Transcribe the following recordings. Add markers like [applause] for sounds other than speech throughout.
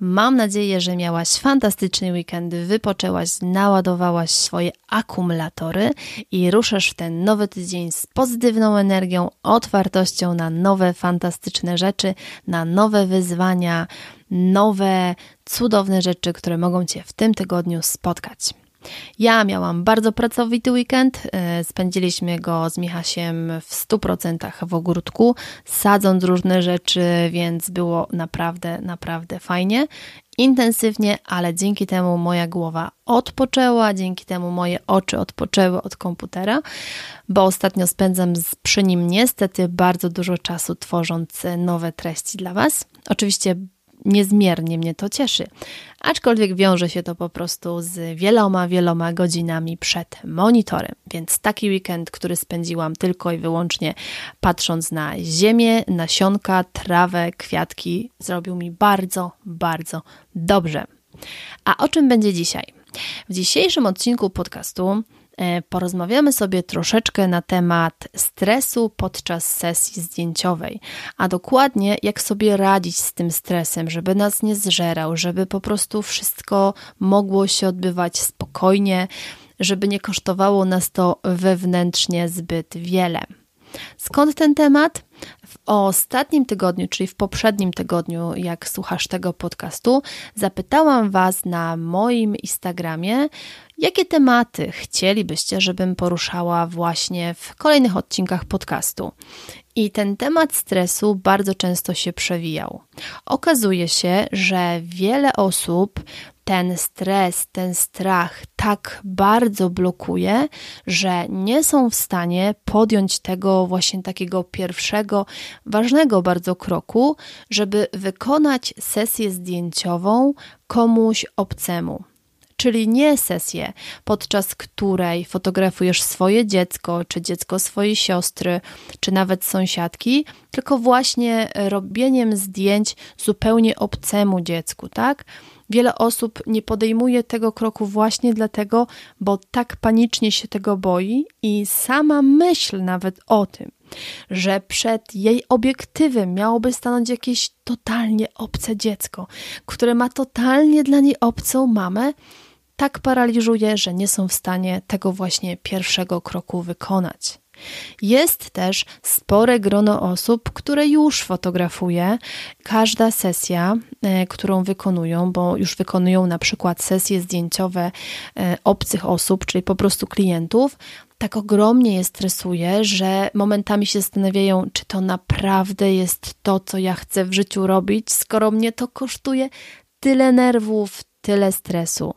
Mam nadzieję, że miałaś fantastyczny weekend, wypoczęłaś, naładowałaś swoje akumulatory i ruszasz w ten nowy tydzień z pozytywną energią, otwartością na nowe, fantastyczne rzeczy, na nowe wyzwania, nowe, cudowne rzeczy, które mogą Cię w tym tygodniu spotkać. Ja miałam bardzo pracowity weekend. E, spędziliśmy go z Michasiem w 100% w ogródku, sadząc różne rzeczy, więc było naprawdę, naprawdę fajnie. Intensywnie, ale dzięki temu moja głowa odpoczęła, dzięki temu moje oczy odpoczęły od komputera, bo ostatnio spędzam przy nim niestety bardzo dużo czasu tworząc nowe treści dla Was. Oczywiście niezmiernie mnie to cieszy. Aczkolwiek wiąże się to po prostu z wieloma, wieloma godzinami przed monitorem. Więc taki weekend, który spędziłam tylko i wyłącznie patrząc na ziemię, nasionka, trawę, kwiatki, zrobił mi bardzo, bardzo dobrze. A o czym będzie dzisiaj? W dzisiejszym odcinku podcastu porozmawiamy sobie troszeczkę na temat stresu podczas sesji zdjęciowej, a dokładnie jak sobie radzić z tym stresem, żeby nas nie zżerał, żeby po prostu wszystko mogło się odbywać spokojnie, żeby nie kosztowało nas to wewnętrznie zbyt wiele. Skąd ten temat? W ostatnim tygodniu, czyli w poprzednim tygodniu, jak słuchasz tego podcastu, zapytałam Was na moim Instagramie, jakie tematy chcielibyście, żebym poruszała właśnie w kolejnych odcinkach podcastu. I ten temat stresu bardzo często się przewijał. Okazuje się, że wiele osób ten stres, ten strach tak bardzo blokuje, że nie są w stanie podjąć tego właśnie takiego pierwszego, ważnego bardzo kroku, żeby wykonać sesję zdjęciową komuś obcemu czyli nie sesję, podczas której fotografujesz swoje dziecko, czy dziecko swojej siostry, czy nawet sąsiadki, tylko właśnie robieniem zdjęć zupełnie obcemu dziecku, tak? Wiele osób nie podejmuje tego kroku właśnie dlatego, bo tak panicznie się tego boi i sama myśl nawet o tym, że przed jej obiektywem miałoby stanąć jakieś totalnie obce dziecko, które ma totalnie dla niej obcą mamę, tak paraliżuje, że nie są w stanie tego właśnie pierwszego kroku wykonać. Jest też spore grono osób, które już fotografuje. Każda sesja, e, którą wykonują, bo już wykonują na przykład sesje zdjęciowe e, obcych osób, czyli po prostu klientów, tak ogromnie je stresuje, że momentami się zastanawiają, czy to naprawdę jest to, co ja chcę w życiu robić, skoro mnie to kosztuje tyle nerwów, tyle stresu.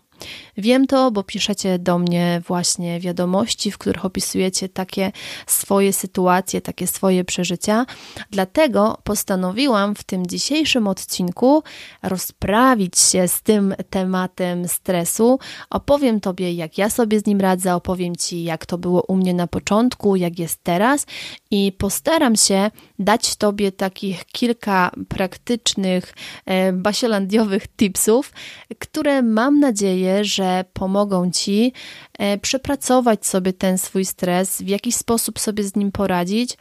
Wiem to, bo piszecie do mnie właśnie wiadomości, w których opisujecie takie swoje sytuacje, takie swoje przeżycia. Dlatego postanowiłam w tym dzisiejszym odcinku rozprawić się z tym tematem stresu. Opowiem Tobie, jak ja sobie z nim radzę, opowiem Ci, jak to było u mnie na początku, jak jest teraz i postaram się dać Tobie takich kilka praktycznych, e, basielandiowych tipsów, które mam nadzieję, że pomogą Ci e, przepracować sobie ten swój stres, w jakiś sposób sobie z nim poradzić.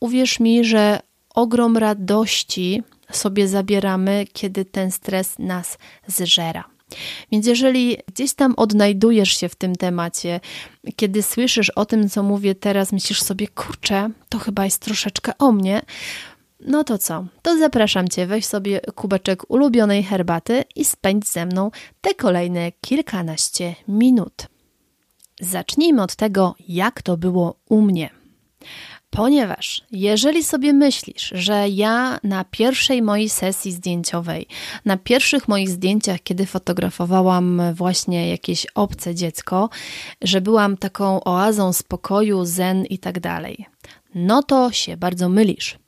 Uwierz mi, że ogrom radości sobie zabieramy, kiedy ten stres nas zżera. Więc jeżeli gdzieś tam odnajdujesz się w tym temacie, kiedy słyszysz o tym, co mówię teraz, myślisz sobie, kurczę, to chyba jest troszeczkę o mnie, No to co? To zapraszam Cię, weź sobie kubeczek ulubionej herbaty i spędź ze mną te kolejne kilkanaście minut. Zacznijmy od tego, jak to było u mnie. Ponieważ jeżeli sobie myślisz, że ja na pierwszej mojej sesji zdjęciowej, na pierwszych moich zdjęciach, kiedy fotografowałam właśnie jakieś obce dziecko, że byłam taką oazą spokoju, zen i tak dalej, no to się bardzo mylisz.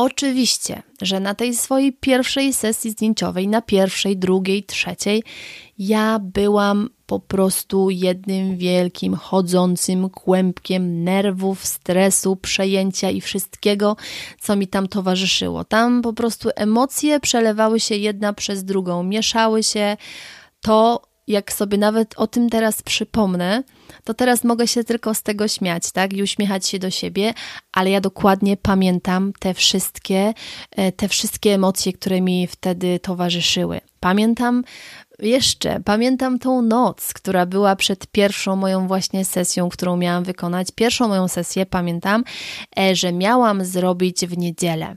Oczywiście, że na tej swojej pierwszej sesji zdjęciowej, na pierwszej, drugiej, trzeciej, ja byłam po prostu jednym wielkim, chodzącym kłębkiem nerwów, stresu, przejęcia i wszystkiego, co mi tam towarzyszyło. Tam po prostu emocje przelewały się jedna przez drugą, mieszały się. To, jak sobie nawet o tym teraz przypomnę, to teraz mogę się tylko z tego śmiać, tak? I uśmiechać się do siebie, ale ja dokładnie pamiętam te wszystkie, e, te wszystkie emocje, które mi wtedy towarzyszyły. Pamiętam jeszcze pamiętam tą noc, która była przed pierwszą moją właśnie sesją, którą miałam wykonać. Pierwszą moją sesję pamiętam, e, że miałam zrobić w niedzielę.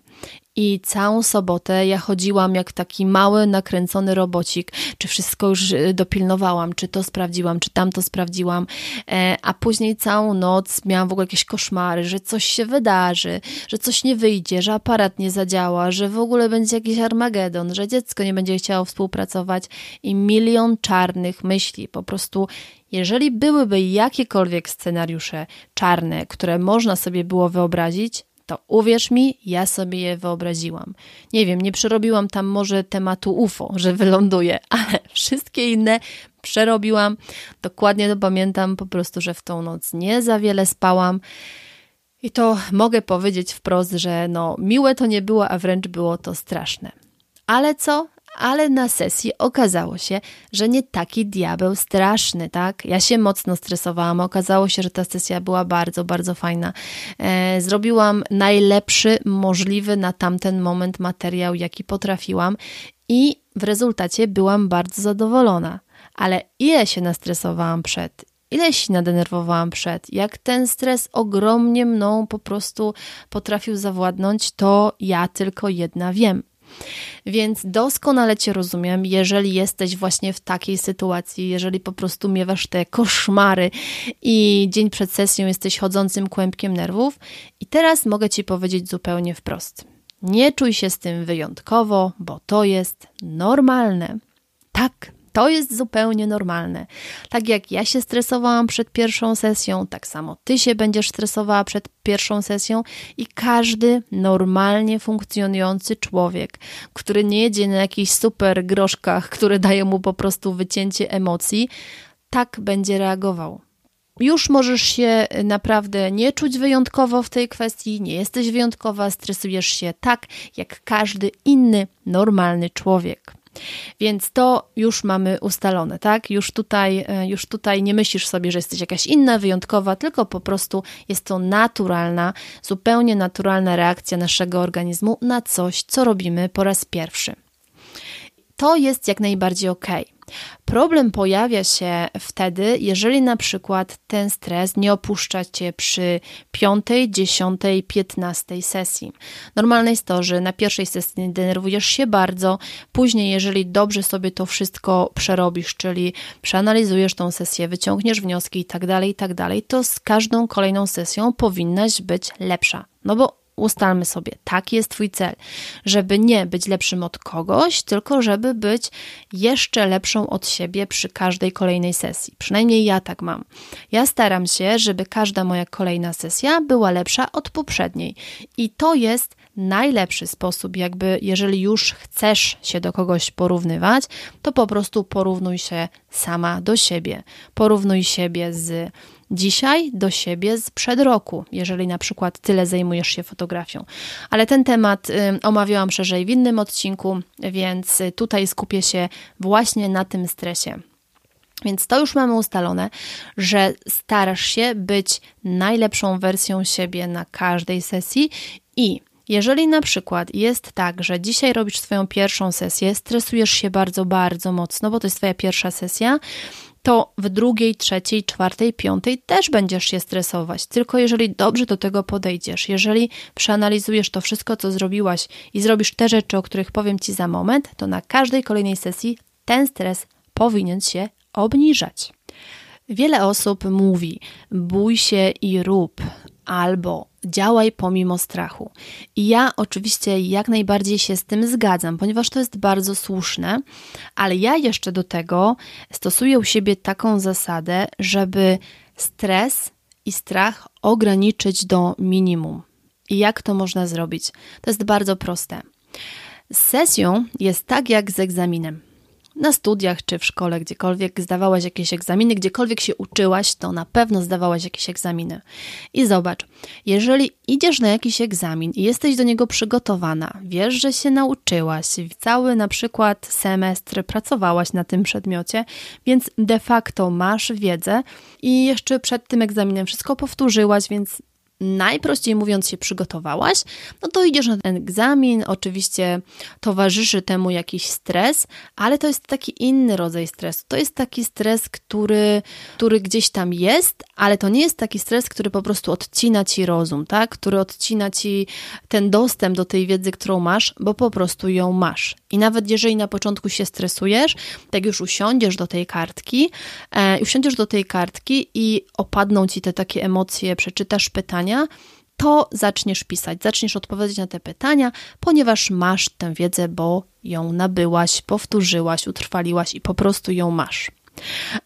I całą sobotę ja chodziłam jak taki mały, nakręcony robocik, czy wszystko już y, dopilnowałam, czy to sprawdziłam, czy tamto sprawdziłam, e, a później całą noc miałam w ogóle jakieś koszmary, że coś się wydarzy, że coś nie wyjdzie, że aparat nie zadziała, że w ogóle będzie jakiś armagedon, że dziecko nie będzie chciało współpracować i milion czarnych myśli. Po prostu jeżeli byłyby jakiekolwiek scenariusze czarne, które można sobie było wyobrazić, to uwierz mi, ja sobie je wyobraziłam. Nie wiem, nie przerobiłam tam może tematu UFO, że wyląduje, [laughs] ale wszystkie inne przerobiłam. Dokładnie to pamiętam po prostu, że w tą noc nie za wiele spałam. I to mogę powiedzieć wprost, że no miłe to nie było, a wręcz było to straszne. Ale co? Ale na sesji okazało się, że nie taki diabeł straszny, tak? Ja się mocno stresowałam, okazało się, że ta sesja była bardzo, bardzo fajna. E, zrobiłam najlepszy możliwy na tamten moment materiał, jaki potrafiłam i w rezultacie byłam bardzo zadowolona. Ale ile się nastresowałam przed, ile się nadenerwowałam przed, jak ten stres ogromnie mną po prostu potrafił zawładnąć, to ja tylko jedna wiem. Więc doskonale Cię rozumiem, jeżeli jesteś właśnie w takiej sytuacji, jeżeli po prostu miewasz te koszmary i dzień przed sesją jesteś chodzącym kłębkiem nerwów. I teraz mogę Ci powiedzieć zupełnie wprost. Nie czuj się z tym wyjątkowo, bo to jest normalne. Tak, to jest zupełnie normalne. Tak jak ja się stresowałam przed pierwszą sesją, tak samo ty się będziesz stresowała przed pierwszą sesją i każdy normalnie funkcjonujący człowiek, który nie jedzie na jakichś super groszkach, które dają mu po prostu wycięcie emocji, tak będzie reagował. Już możesz się naprawdę nie czuć wyjątkowo w tej kwestii, nie jesteś wyjątkowa, stresujesz się tak jak każdy inny normalny człowiek. Więc to już mamy ustalone, tak? Już tutaj, e, już tutaj nie myślisz sobie, że jesteś jakaś inna, wyjątkowa, tylko po prostu jest to naturalna, zupełnie naturalna reakcja naszego organizmu na coś, co robimy po raz pierwszy. To jest jak najbardziej ok. Problem pojawia się wtedy, jeżeli na przykład ten stres nie opuszcza cię przy 5, 10, 15 sesji. Normalne jest to, że na pierwszej sesji denerwujesz się bardzo, później, jeżeli dobrze sobie to wszystko przerobisz, czyli przeanalizujesz tą sesję, wyciągniesz wnioski i tak dalej, i tak to z każdą kolejną sesją powinnaś być lepsza. No bo ustalmy sobie, taki jest Twój cel, żeby nie być lepszym od kogoś, tylko żeby być jeszcze lepszą od siebie przy każdej kolejnej sesji. Przynajmniej ja tak mam. Ja staram się, żeby każda moja kolejna sesja była lepsza od poprzedniej. I to jest najlepszy sposób, jakby jeżeli już chcesz się do kogoś porównywać, to po prostu porównuj się sama do siebie. Porównuj siebie z dzisiaj do siebie sprzed roku, jeżeli na przykład tyle zajmujesz się fotografią. Ale ten temat omawiałam szerzej w innym odcinku, więc tutaj skupię się właśnie na tym stresie. Więc to już mamy ustalone, że starasz się być najlepszą wersją siebie na każdej sesji i jeżeli na przykład jest tak, że dzisiaj robisz swoją pierwszą sesję, stresujesz się bardzo, bardzo mocno, bo to jest Twoja pierwsza sesja, to w drugiej, trzeciej, czwartej, piątej też będziesz się stresować. Tylko jeżeli dobrze do tego podejdziesz, jeżeli przeanalizujesz to wszystko, co zrobiłaś i zrobisz te rzeczy, o których powiem Ci za moment, to na każdej kolejnej sesji ten stres powinien się obniżać. Wiele osób mówi: bój się i rób, albo działaj pomimo strachu. I ja oczywiście jak najbardziej się z tym zgadzam, ponieważ to jest bardzo słuszne, ale ja jeszcze do tego stosuję u siebie taką zasadę, żeby stres i strach ograniczyć do minimum. I jak to można zrobić? To jest bardzo proste. Sesją jest tak jak z egzaminem na studiach czy w szkole, gdziekolwiek zdawałaś jakieś egzaminy, gdziekolwiek się uczyłaś, to na pewno zdawałaś jakieś egzaminy. I zobacz, jeżeli idziesz na jakiś egzamin i jesteś do niego przygotowana, wiesz, że się nauczyłaś, cały na przykład semestr pracowałaś na tym przedmiocie, więc de facto masz wiedzę i jeszcze przed tym egzaminem wszystko powtórzyłaś, więc najprościej mówiąc się przygotowałaś, no to idziesz na ten egzamin, oczywiście towarzyszy temu jakiś stres, ale to jest taki inny rodzaj stresu. To jest taki stres, który, który gdzieś tam jest, ale to nie jest taki stres, który po prostu odcina ci rozum, tak? Który odcina ci ten dostęp do tej wiedzy, którą masz, bo po prostu ją masz. I nawet jeżeli na początku się stresujesz, tak już usiądziesz do tej kartki, e, usiądziesz do tej kartki i opadną ci te takie emocje, przeczytasz pytania, to zaczniesz pisać, zaczniesz odpowiadać na te pytania, ponieważ masz tę wiedzę, bo ją nabyłaś, powtórzyłaś, utrwaliłaś i po prostu ją masz.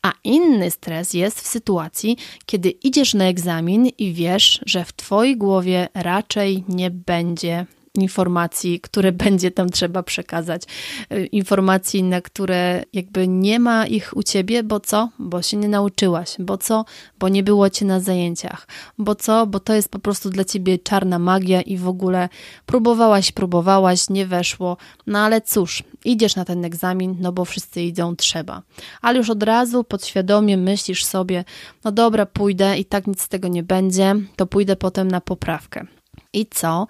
A inny stres jest w sytuacji, kiedy idziesz na egzamin i wiesz, że w Twojej głowie raczej nie będzie informacji, które [laughs] będzie tam trzeba przekazać, y, informacji, na które jakby nie ma ich u ciebie, bo co? Bo się nie nauczyłaś, bo co? Bo nie było cię na zajęciach, bo co? Bo to jest po prostu dla ciebie czarna magia i w ogóle próbowałaś, próbowałaś, nie weszło, no ale cóż, idziesz na ten egzamin, no bo wszyscy idą, trzeba. Ale już od razu podświadomie myślisz sobie, no dobra, pójdę i tak nic z tego nie będzie, to pójdę potem na poprawkę. I co?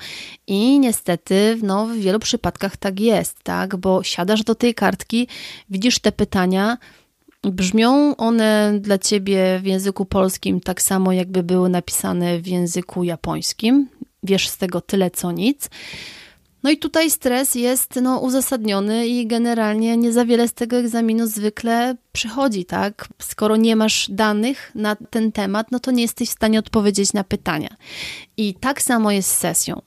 I niestety no, w wielu przypadkach tak jest, tak? Bo siadasz do tej kartki, widzisz te pytania, brzmią one dla ciebie w języku polskim tak samo, jakby były napisane w języku japońskim. Wiesz z tego tyle co nic. No i tutaj stres jest no, uzasadniony i generalnie nie za wiele z tego egzaminu zwykle przychodzi, tak? Skoro nie masz danych na ten temat, no to nie jesteś w stanie odpowiedzieć na pytania. I tak samo jest z sesją.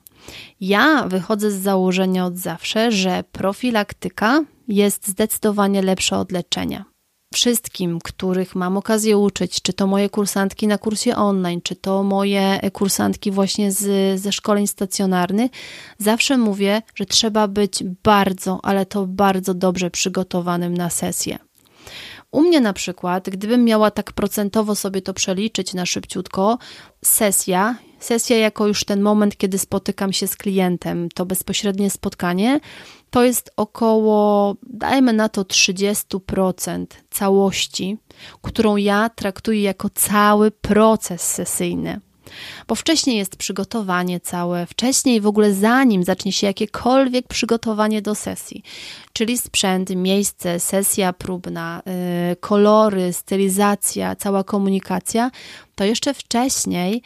Ja wychodzę z założenia od zawsze, że profilaktyka jest zdecydowanie lepsza od leczenia wszystkim, których mam okazję uczyć, czy to moje kursantki na kursie online, czy to moje kursantki właśnie z, ze szkoleń stacjonarnych, zawsze mówię, że trzeba być bardzo, ale to bardzo dobrze przygotowanym na sesję. U mnie na przykład, gdybym miała tak procentowo sobie to przeliczyć na szybciutko, sesja, sesja jako już ten moment, kiedy spotykam się z klientem, to bezpośrednie spotkanie, to jest około, dajmy na to 30% całości, którą ja traktuję jako cały proces sesyjny. Bo wcześniej jest przygotowanie całe, wcześniej w ogóle zanim zacznie się jakiekolwiek przygotowanie do sesji, czyli sprzęt, miejsce, sesja próbna, yy, kolory, stylizacja, cała komunikacja, to jeszcze wcześniej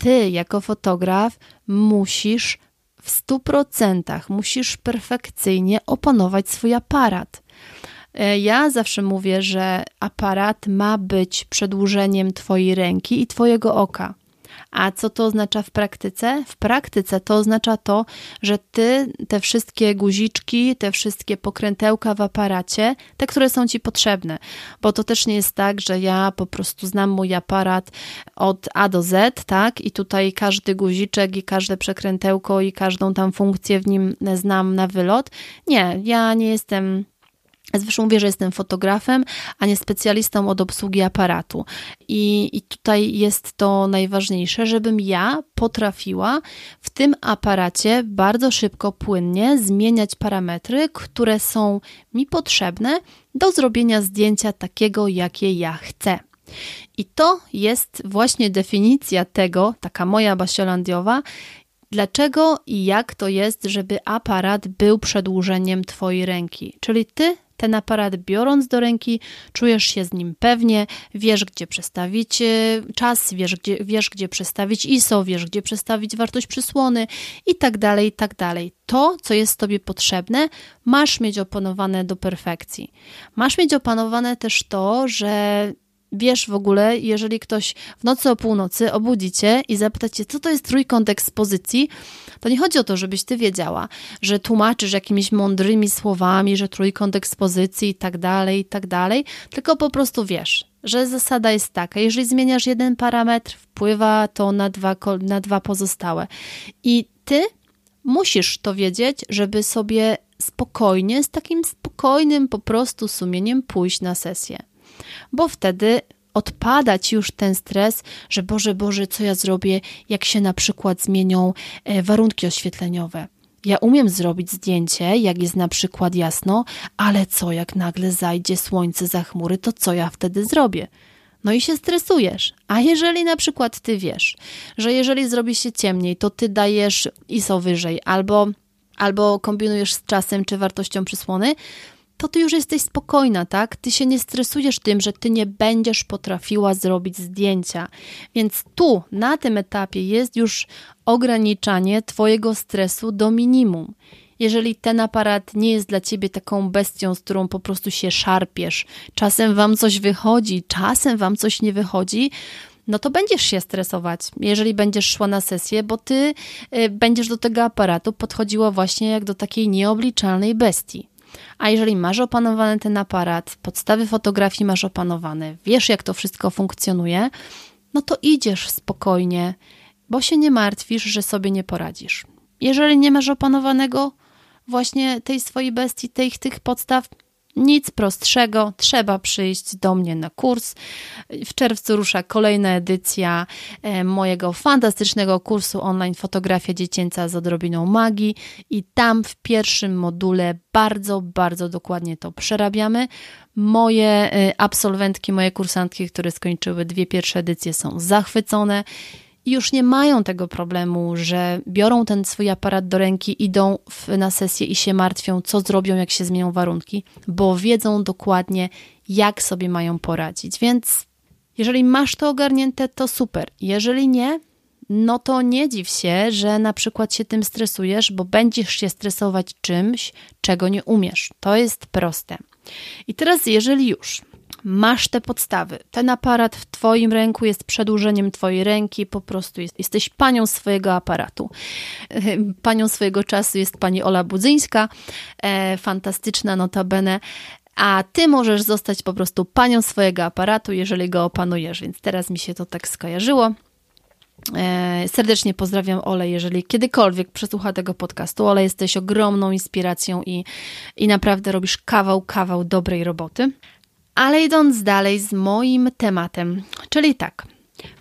ty jako fotograf musisz w stu procentach musisz perfekcyjnie opanować swój aparat. E, ja zawsze mówię, że aparat ma być przedłużeniem Twojej ręki i Twojego oka. A co to oznacza w praktyce? W praktyce to oznacza to, że ty te wszystkie guziczki, te wszystkie pokrętełka w aparacie, te, które są ci potrzebne, bo to też nie jest tak, że ja po prostu znam mój aparat od A do Z, tak? I tutaj każdy guziczek i każde przekrętełko i każdą tam funkcję w nim znam na wylot. Nie, ja nie jestem Zresztą mówię, że jestem fotografem, a nie specjalistą od obsługi aparatu. I, I tutaj jest to najważniejsze, żebym ja potrafiła w tym aparacie bardzo szybko, płynnie zmieniać parametry, które są mi potrzebne do zrobienia zdjęcia takiego, jakie ja chcę. I to jest właśnie definicja tego, taka moja basiolandiowa, dlaczego i jak to jest, żeby aparat był przedłużeniem Twojej ręki. Czyli Ty ten aparat biorąc do ręki, czujesz się z nim pewnie, wiesz gdzie przestawić e, czas, wiesz gdzie, wiesz gdzie przestawić ISO, wiesz gdzie przestawić wartość przysłony i tak dalej, i tak dalej. To, co jest Tobie potrzebne, masz mieć opanowane do perfekcji. Masz mieć opanowane też to, że wiesz w ogóle, jeżeli ktoś w nocy o północy obudzi cię i zapyta cię, co to jest trójkąt ekspozycji, to nie chodzi o to, żebyś ty wiedziała, że tłumaczysz jakimiś mądrymi słowami, że trójkąt ekspozycji i tak dalej, i tak dalej, tylko po prostu wiesz, że zasada jest taka, jeżeli zmieniasz jeden parametr, wpływa to na dwa, na dwa pozostałe. I ty musisz to wiedzieć, żeby sobie spokojnie, z takim spokojnym po prostu sumieniem pójść na sesję bo wtedy odpada ci już ten stres, że Boże, Boże, co ja zrobię, jak się na przykład zmienią e, warunki oświetleniowe. Ja umiem zrobić zdjęcie, jak jest na przykład jasno, ale co jak nagle zajdzie słońce za chmury, to co ja wtedy zrobię? No i się stresujesz. A jeżeli na przykład ty wiesz, że jeżeli zrobi się ciemniej, to ty dajesz ISO wyżej albo, albo kombinujesz z czasem czy wartością przysłony, to ty już jesteś spokojna, tak? Ty się nie stresujesz tym, że ty nie będziesz potrafiła zrobić zdjęcia. Więc tu, na tym etapie, jest już ograniczanie Twojego stresu do minimum. Jeżeli ten aparat nie jest dla ciebie taką bestią, z którą po prostu się szarpiesz, czasem wam coś wychodzi, czasem wam coś nie wychodzi, no to będziesz się stresować, jeżeli będziesz szła na sesję, bo ty y, będziesz do tego aparatu podchodziła właśnie jak do takiej nieobliczalnej bestii. A jeżeli masz opanowany ten aparat, podstawy fotografii masz opanowane, wiesz jak to wszystko funkcjonuje, no to idziesz spokojnie, bo się nie martwisz, że sobie nie poradzisz. Jeżeli nie masz opanowanego właśnie tej swojej bestii, tych, tych podstaw, nic prostszego, trzeba przyjść do mnie na kurs. W czerwcu rusza kolejna edycja e, mojego fantastycznego kursu online Fotografia Dziecięca z odrobiną magii i tam w pierwszym module bardzo, bardzo dokładnie to przerabiamy. Moje e, absolwentki, moje kursantki, które skończyły dwie pierwsze edycje są zachwycone i już nie mają tego problemu, że biorą ten swój aparat do ręki, idą w, na sesję i się martwią, co zrobią, jak się zmienią warunki, bo wiedzą dokładnie, jak sobie mają poradzić. Więc jeżeli masz to ogarnięte, to super. Jeżeli nie, no to nie dziw się, że na przykład się tym stresujesz, bo będziesz się stresować czymś, czego nie umiesz. To jest proste. I teraz, jeżeli już masz te podstawy. Ten aparat w Twoim ręku jest przedłużeniem Twojej ręki, po prostu jest, jesteś panią swojego aparatu. [laughs] Panią swojego czasu jest pani Ola Budzyńska, e, fantastyczna notabene. A ty możesz zostać po prostu panią swojego aparatu, jeżeli go opanujesz, więc teraz mi się to tak skojarzyło. E, serdecznie pozdrawiam Ole, jeżeli kiedykolwiek przesłucha tego podcastu. Ole, jesteś ogromną inspiracją i, i naprawdę robisz kawał, kawał dobrej roboty. Ale idąc dalej z moim tematem, czyli tak,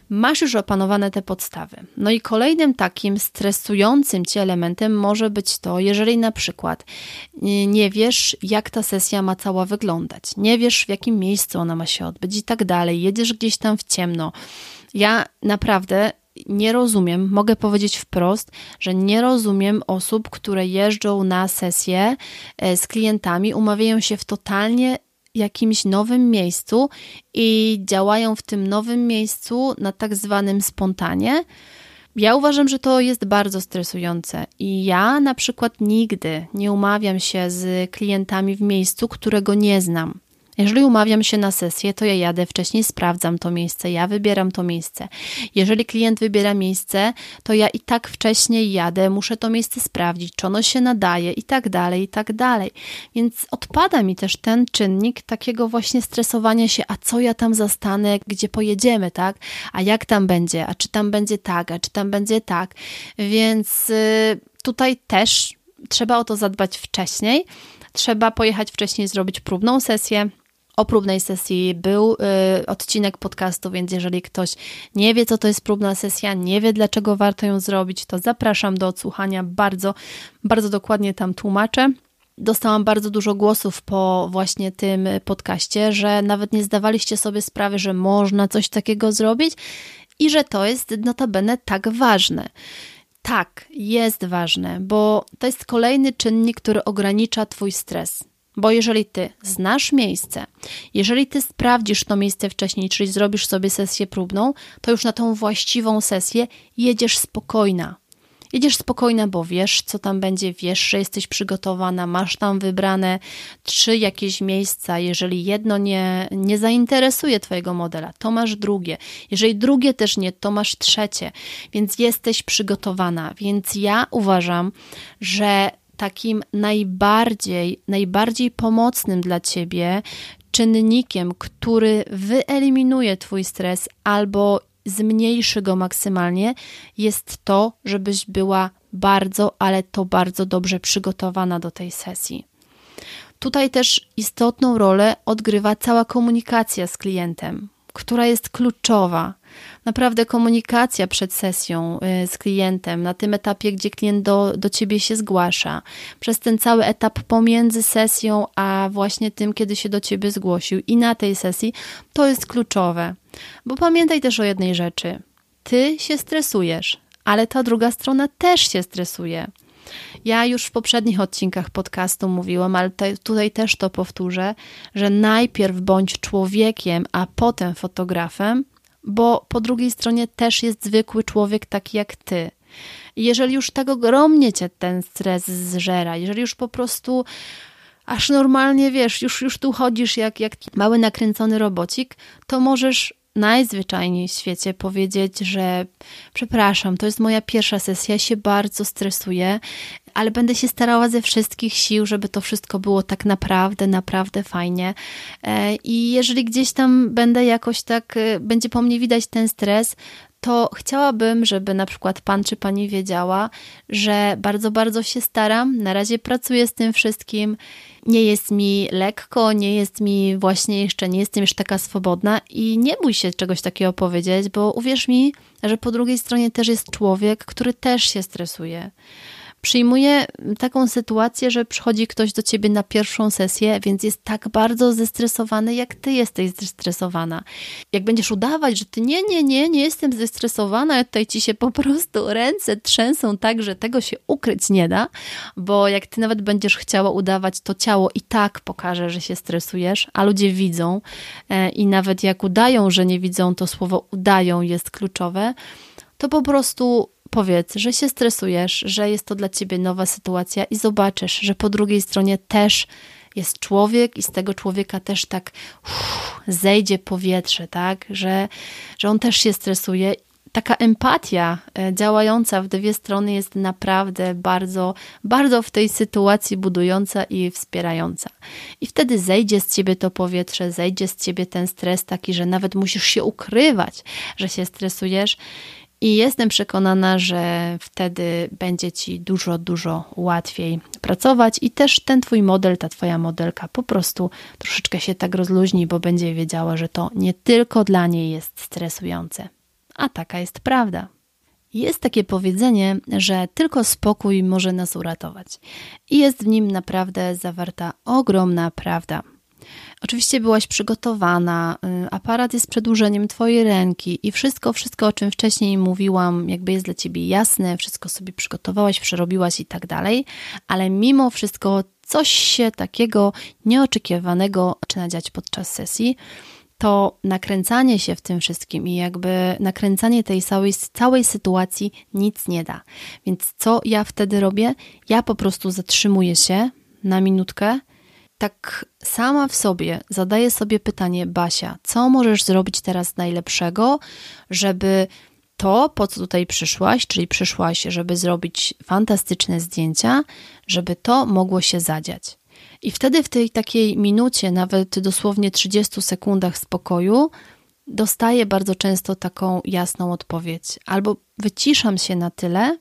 masz już opanowane te podstawy. No i kolejnym takim stresującym cię elementem może być to, jeżeli na przykład nie wiesz, jak ta sesja ma cała wyglądać, nie wiesz, w jakim miejscu ona ma się odbyć i tak dalej, jedziesz gdzieś tam w ciemno. Ja naprawdę nie rozumiem, mogę powiedzieć wprost, że nie rozumiem osób, które jeżdżą na sesje z klientami, umawiają się w totalnie jakimś nowym miejscu i działają w tym nowym miejscu na tak zwanym spontanie. Ja uważam, że to jest bardzo stresujące i ja na przykład nigdy nie umawiam się z klientami w miejscu, którego nie znam. Jeżeli umawiam się na sesję, to ja jadę wcześniej, sprawdzam to miejsce, ja wybieram to miejsce. Jeżeli klient wybiera miejsce, to ja i tak wcześniej jadę, muszę to miejsce sprawdzić, czy ono się nadaje i tak dalej, i tak dalej. Więc odpada mi też ten czynnik takiego właśnie stresowania się, a co ja tam zastanę, gdzie pojedziemy, tak? A jak tam będzie? A czy tam będzie tak? A czy tam będzie tak? Więc yy, tutaj też trzeba o to zadbać wcześniej. Trzeba pojechać wcześniej, zrobić próbną sesję, o próbnej sesji był y, odcinek podcastu, więc jeżeli ktoś nie wie, co to jest próbna sesja, nie wie, dlaczego warto ją zrobić, to zapraszam do odsłuchania. Bardzo, bardzo dokładnie tam tłumaczę. Dostałam bardzo dużo głosów po właśnie tym podcaście, że nawet nie zdawaliście sobie sprawy, że można coś takiego zrobić i że to jest notabene tak ważne. Tak, jest ważne, bo to jest kolejny czynnik, który ogranicza Twój stres Bo jeżeli ty znasz miejsce, jeżeli ty sprawdzisz to miejsce wcześniej, czyli zrobisz sobie sesję próbną, to już na tą właściwą sesję jedziesz spokojna. Jedziesz spokojna, bo wiesz, co tam będzie, wiesz, że jesteś przygotowana, masz tam wybrane trzy jakieś miejsca. Jeżeli jedno nie, nie zainteresuje Twojego modela, to masz drugie. Jeżeli drugie też nie, to masz trzecie, więc jesteś przygotowana. Więc ja uważam, że takim najbardziej, najbardziej pomocnym dla ciebie czynnikiem, który wyeliminuje Twój stres albo zmniejszy go maksymalnie, jest to, żebyś była bardzo, ale to bardzo dobrze przygotowana do tej sesji. Tutaj też istotną rolę odgrywa cała komunikacja z klientem, która jest kluczowa. Naprawdę komunikacja przed sesją y, z klientem, na tym etapie, gdzie klient do, do ciebie się zgłasza, przez ten cały etap pomiędzy sesją, a właśnie tym, kiedy się do ciebie zgłosił i na tej sesji, to jest kluczowe. Bo pamiętaj też o jednej rzeczy. Ty się stresujesz, ale ta druga strona też się stresuje. Ja już w poprzednich odcinkach podcastu mówiłam, ale te, tutaj też to powtórzę, że najpierw bądź człowiekiem, a potem fotografem, bo po drugiej stronie też jest zwykły człowiek taki jak ty. Jeżeli już tak ogromnie cię ten stres zżera, jeżeli już po prostu aż normalnie wiesz, już, już tu chodzisz jak, jak mały nakręcony robocik, to możesz najzwyczajniej w świecie powiedzieć, że przepraszam, to jest moja pierwsza sesja, się bardzo stresuję, ale będę się starała ze wszystkich sił, żeby to wszystko było tak naprawdę, naprawdę fajnie. E, I jeżeli gdzieś tam będę jakoś tak, e, będzie po mnie widać ten stres, to chciałabym, żeby na przykład pan czy pani wiedziała, że bardzo, bardzo się staram. Na razie pracuję z tym wszystkim. Nie jest mi lekko, nie jest mi właśnie jeszcze, nie jestem już taka swobodna i nie bój się czegoś takiego powiedzieć, bo uwierz mi, że po drugiej stronie też jest człowiek, który też się stresuje. Przyjmuję taką sytuację, że przychodzi ktoś do ciebie na pierwszą sesję, więc jest tak bardzo zestresowany, jak ty jesteś zestresowana. Jak będziesz udawać, że ty nie, nie, nie, nie jestem zestresowana, tutaj ci się po prostu ręce trzęsą tak, że tego się ukryć nie da, bo jak ty nawet będziesz chciała udawać, to ciało i tak pokaże, że się stresujesz, a ludzie widzą e, i nawet jak udają, że nie widzą, to słowo udają jest kluczowe, to po prostu Powiedz, że się stresujesz, że jest to dla ciebie nowa sytuacja i zobaczysz, że po drugiej stronie też jest człowiek i z tego człowieka też tak uff, zejdzie powietrze, tak? Że, że on też się stresuje. Taka empatia e, działająca w dwie strony jest naprawdę bardzo, bardzo w tej sytuacji budująca i wspierająca. I wtedy zejdzie z ciebie to powietrze, zejdzie z ciebie ten stres taki, że nawet musisz się ukrywać, że się stresujesz i jestem przekonana, że wtedy będzie ci dużo, dużo łatwiej pracować i też ten twój model, ta twoja modelka po prostu troszeczkę się tak rozluźni, bo będzie wiedziała, że to nie tylko dla niej jest stresujące. A taka jest prawda. Jest takie powiedzenie, że tylko spokój może nas uratować. I jest w nim naprawdę zawarta ogromna prawda. Oczywiście byłaś przygotowana, y, aparat jest przedłużeniem Twojej ręki i wszystko, wszystko, o czym wcześniej mówiłam, jakby jest dla Ciebie jasne, wszystko sobie przygotowałaś, przerobiłaś i tak dalej, ale mimo wszystko coś się takiego nieoczekiwanego zaczyna dziać podczas sesji, to nakręcanie się w tym wszystkim i jakby nakręcanie tej całej, całej sytuacji nic nie da. Więc co ja wtedy robię? Ja po prostu zatrzymuję się na minutkę tak sama w sobie zadaję sobie pytanie, Basia, co możesz zrobić teraz najlepszego, żeby to, po co tutaj przyszłaś, czyli przyszłaś, żeby zrobić fantastyczne zdjęcia, żeby to mogło się zadziać. I wtedy w tej takiej minucie, nawet dosłownie 30 sekundach spokoju, dostaję bardzo często taką jasną odpowiedź, albo wyciszam się na tyle,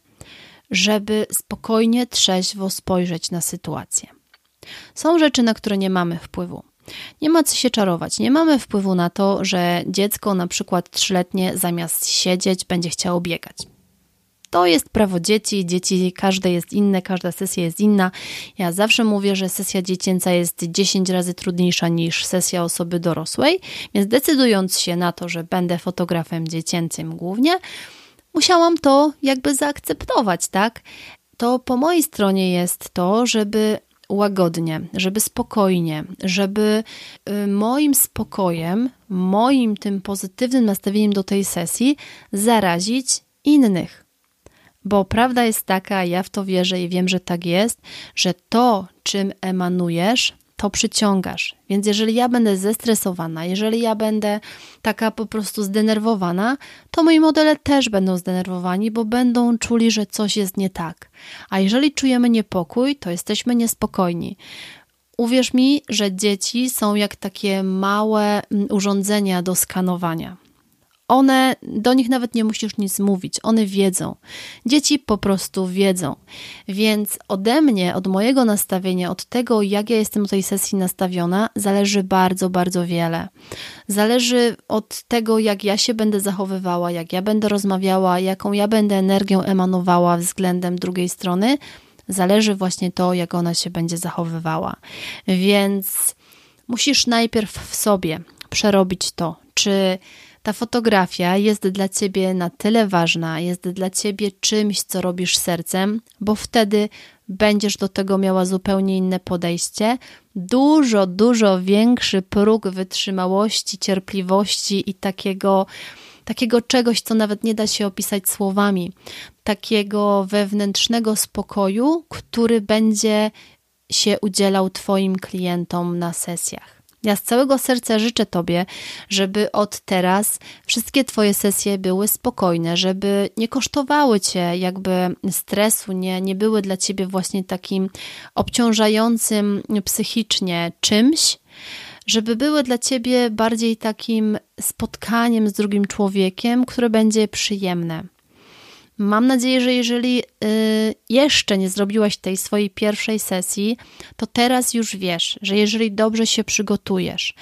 żeby spokojnie, trzeźwo spojrzeć na sytuację. Są rzeczy, na które nie mamy wpływu. Nie ma co się czarować. Nie mamy wpływu na to, że dziecko, na przykład trzyletnie, zamiast siedzieć, będzie chciało biegać. To jest prawo dzieci, dzieci każde jest inne, każda sesja jest inna. Ja zawsze mówię, że sesja dziecięca jest 10 razy trudniejsza niż sesja osoby dorosłej, więc decydując się na to, że będę fotografem dziecięcym głównie, musiałam to jakby zaakceptować, tak? To po mojej stronie jest to, żeby łagodnie, żeby spokojnie, żeby y, moim spokojem, moim tym pozytywnym nastawieniem do tej sesji zarazić innych. Bo prawda jest taka, ja w to wierzę i wiem, że tak jest, że to, czym emanujesz, to przyciągasz. Więc jeżeli ja będę zestresowana, jeżeli ja będę taka po prostu zdenerwowana, to moi modele też będą zdenerwowani, bo będą czuli, że coś jest nie tak. A jeżeli czujemy niepokój, to jesteśmy niespokojni. Uwierz mi, że dzieci są jak takie małe mm, urządzenia do skanowania. One, do nich nawet nie musisz nic mówić, one wiedzą. Dzieci po prostu wiedzą. Więc ode mnie, od mojego nastawienia, od tego, jak ja jestem do tej sesji nastawiona, zależy bardzo, bardzo wiele. Zależy od tego, jak ja się będę zachowywała, jak ja będę rozmawiała, jaką ja będę energią emanowała względem drugiej strony. Zależy właśnie to, jak ona się będzie zachowywała. Więc musisz najpierw w sobie przerobić to, czy ta fotografia jest dla ciebie na tyle ważna, jest dla ciebie czymś, co robisz sercem, bo wtedy będziesz do tego miała zupełnie inne podejście, dużo, dużo większy próg wytrzymałości, cierpliwości i takiego takiego czegoś, co nawet nie da się opisać słowami, takiego wewnętrznego spokoju, który będzie się udzielał Twoim klientom na sesjach. Ja z całego serca życzę Tobie, żeby od teraz wszystkie Twoje sesje były spokojne, żeby nie kosztowały Cię jakby stresu, nie, nie były dla Ciebie właśnie takim obciążającym psychicznie czymś, żeby były dla Ciebie bardziej takim spotkaniem z drugim człowiekiem, które będzie przyjemne. Mam nadzieję, że jeżeli y, jeszcze nie zrobiłaś tej swojej pierwszej sesji, to teraz już wiesz, że jeżeli dobrze się przygotujesz,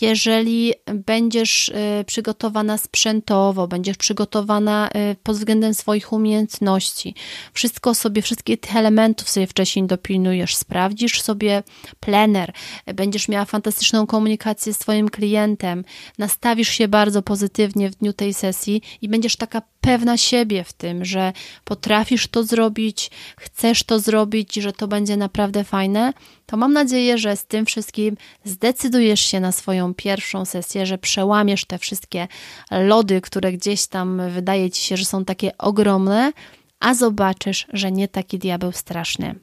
jeżeli będziesz y, przygotowana sprzętowo, będziesz przygotowana y, pod względem swoich umiejętności, wszystko sobie, wszystkich tych elementów sobie wcześniej dopilnujesz, sprawdzisz sobie plener, będziesz miała fantastyczną komunikację z Twoim klientem, nastawisz się bardzo pozytywnie w dniu tej sesji i będziesz taka pewna siebie w tym, że potrafisz to zrobić, chcesz to zrobić, że to będzie naprawdę fajne, to mam nadzieję, że z tym wszystkim zdecydujesz się na swoją pierwszą sesję, że przełamiesz te wszystkie lody, które gdzieś tam wydaje ci się, że są takie ogromne, a zobaczysz, że nie taki diabeł straszny.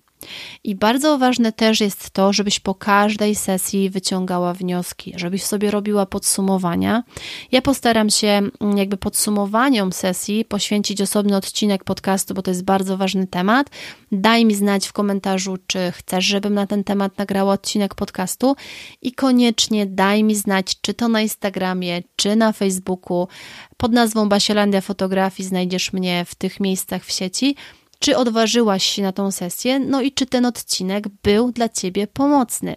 I bardzo ważne też jest to, żebyś po każdej sesji wyciągała wnioski, żebyś sobie robiła podsumowania. Ja postaram się mm, jakby podsumowaniom sesji poświęcić osobny odcinek podcastu, bo to jest bardzo ważny temat. Daj mi znać w komentarzu, czy chcesz, żebym na ten temat nagrała odcinek podcastu i koniecznie daj mi znać, czy to na Instagramie, czy na Facebooku. Pod nazwą Basielandia Fotografii znajdziesz mnie w tych miejscach w sieci czy odważyłaś się na tą sesję, no i czy ten odcinek był dla Ciebie pomocny.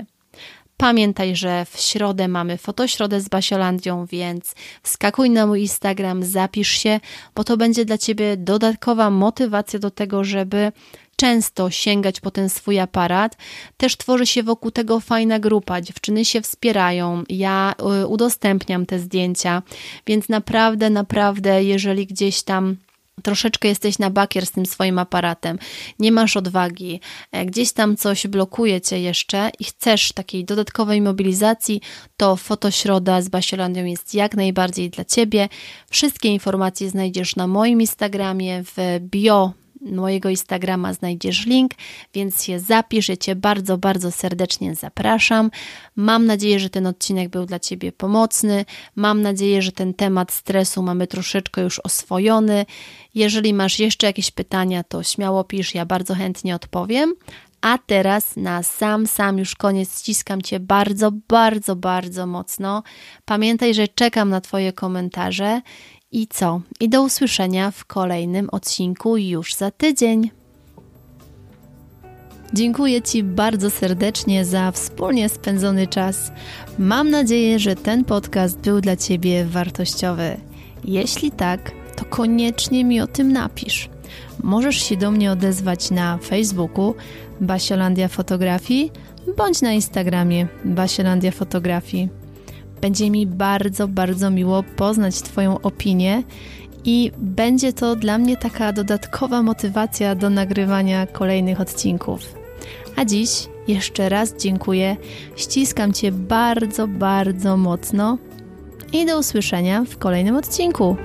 Pamiętaj, że w środę mamy fotośrodę z Basiolandią, więc wskakuj na mój Instagram, zapisz się, bo to będzie dla Ciebie dodatkowa motywacja do tego, żeby często sięgać po ten swój aparat. Też tworzy się wokół tego fajna grupa, dziewczyny się wspierają, ja y, udostępniam te zdjęcia, więc naprawdę, naprawdę, jeżeli gdzieś tam troszeczkę jesteś na bakier z tym swoim aparatem, nie masz odwagi, e, gdzieś tam coś blokuje cię jeszcze i chcesz takiej dodatkowej mobilizacji, to fotośroda z Basiolandią jest jak najbardziej dla ciebie. Wszystkie informacje znajdziesz na moim Instagramie w bio mojego Instagrama znajdziesz link, więc się zapisz. Ja Cię bardzo, bardzo serdecznie zapraszam. Mam nadzieję, że ten odcinek był dla Ciebie pomocny. Mam nadzieję, że ten temat stresu mamy troszeczkę już oswojony. Jeżeli masz jeszcze jakieś pytania, to śmiało pisz, ja bardzo chętnie odpowiem. A teraz na sam, sam już koniec ściskam Cię bardzo, bardzo, bardzo mocno. Pamiętaj, że czekam na Twoje komentarze i co? I do usłyszenia w kolejnym odcinku już za tydzień. Dziękuję Ci bardzo serdecznie za wspólnie spędzony czas. Mam nadzieję, że ten podcast był dla Ciebie wartościowy. Jeśli tak, to koniecznie mi o tym napisz. Możesz się do mnie odezwać na Facebooku Basiolandia Fotografii bądź na Instagramie Basiolandia Fotografii. Będzie mi bardzo, bardzo miło poznać Twoją opinię i będzie to dla mnie taka dodatkowa motywacja do nagrywania kolejnych odcinków. A dziś Jeszcze raz dziękuję. Ściskam Cię bardzo, bardzo mocno i do usłyszenia w kolejnym odcinku.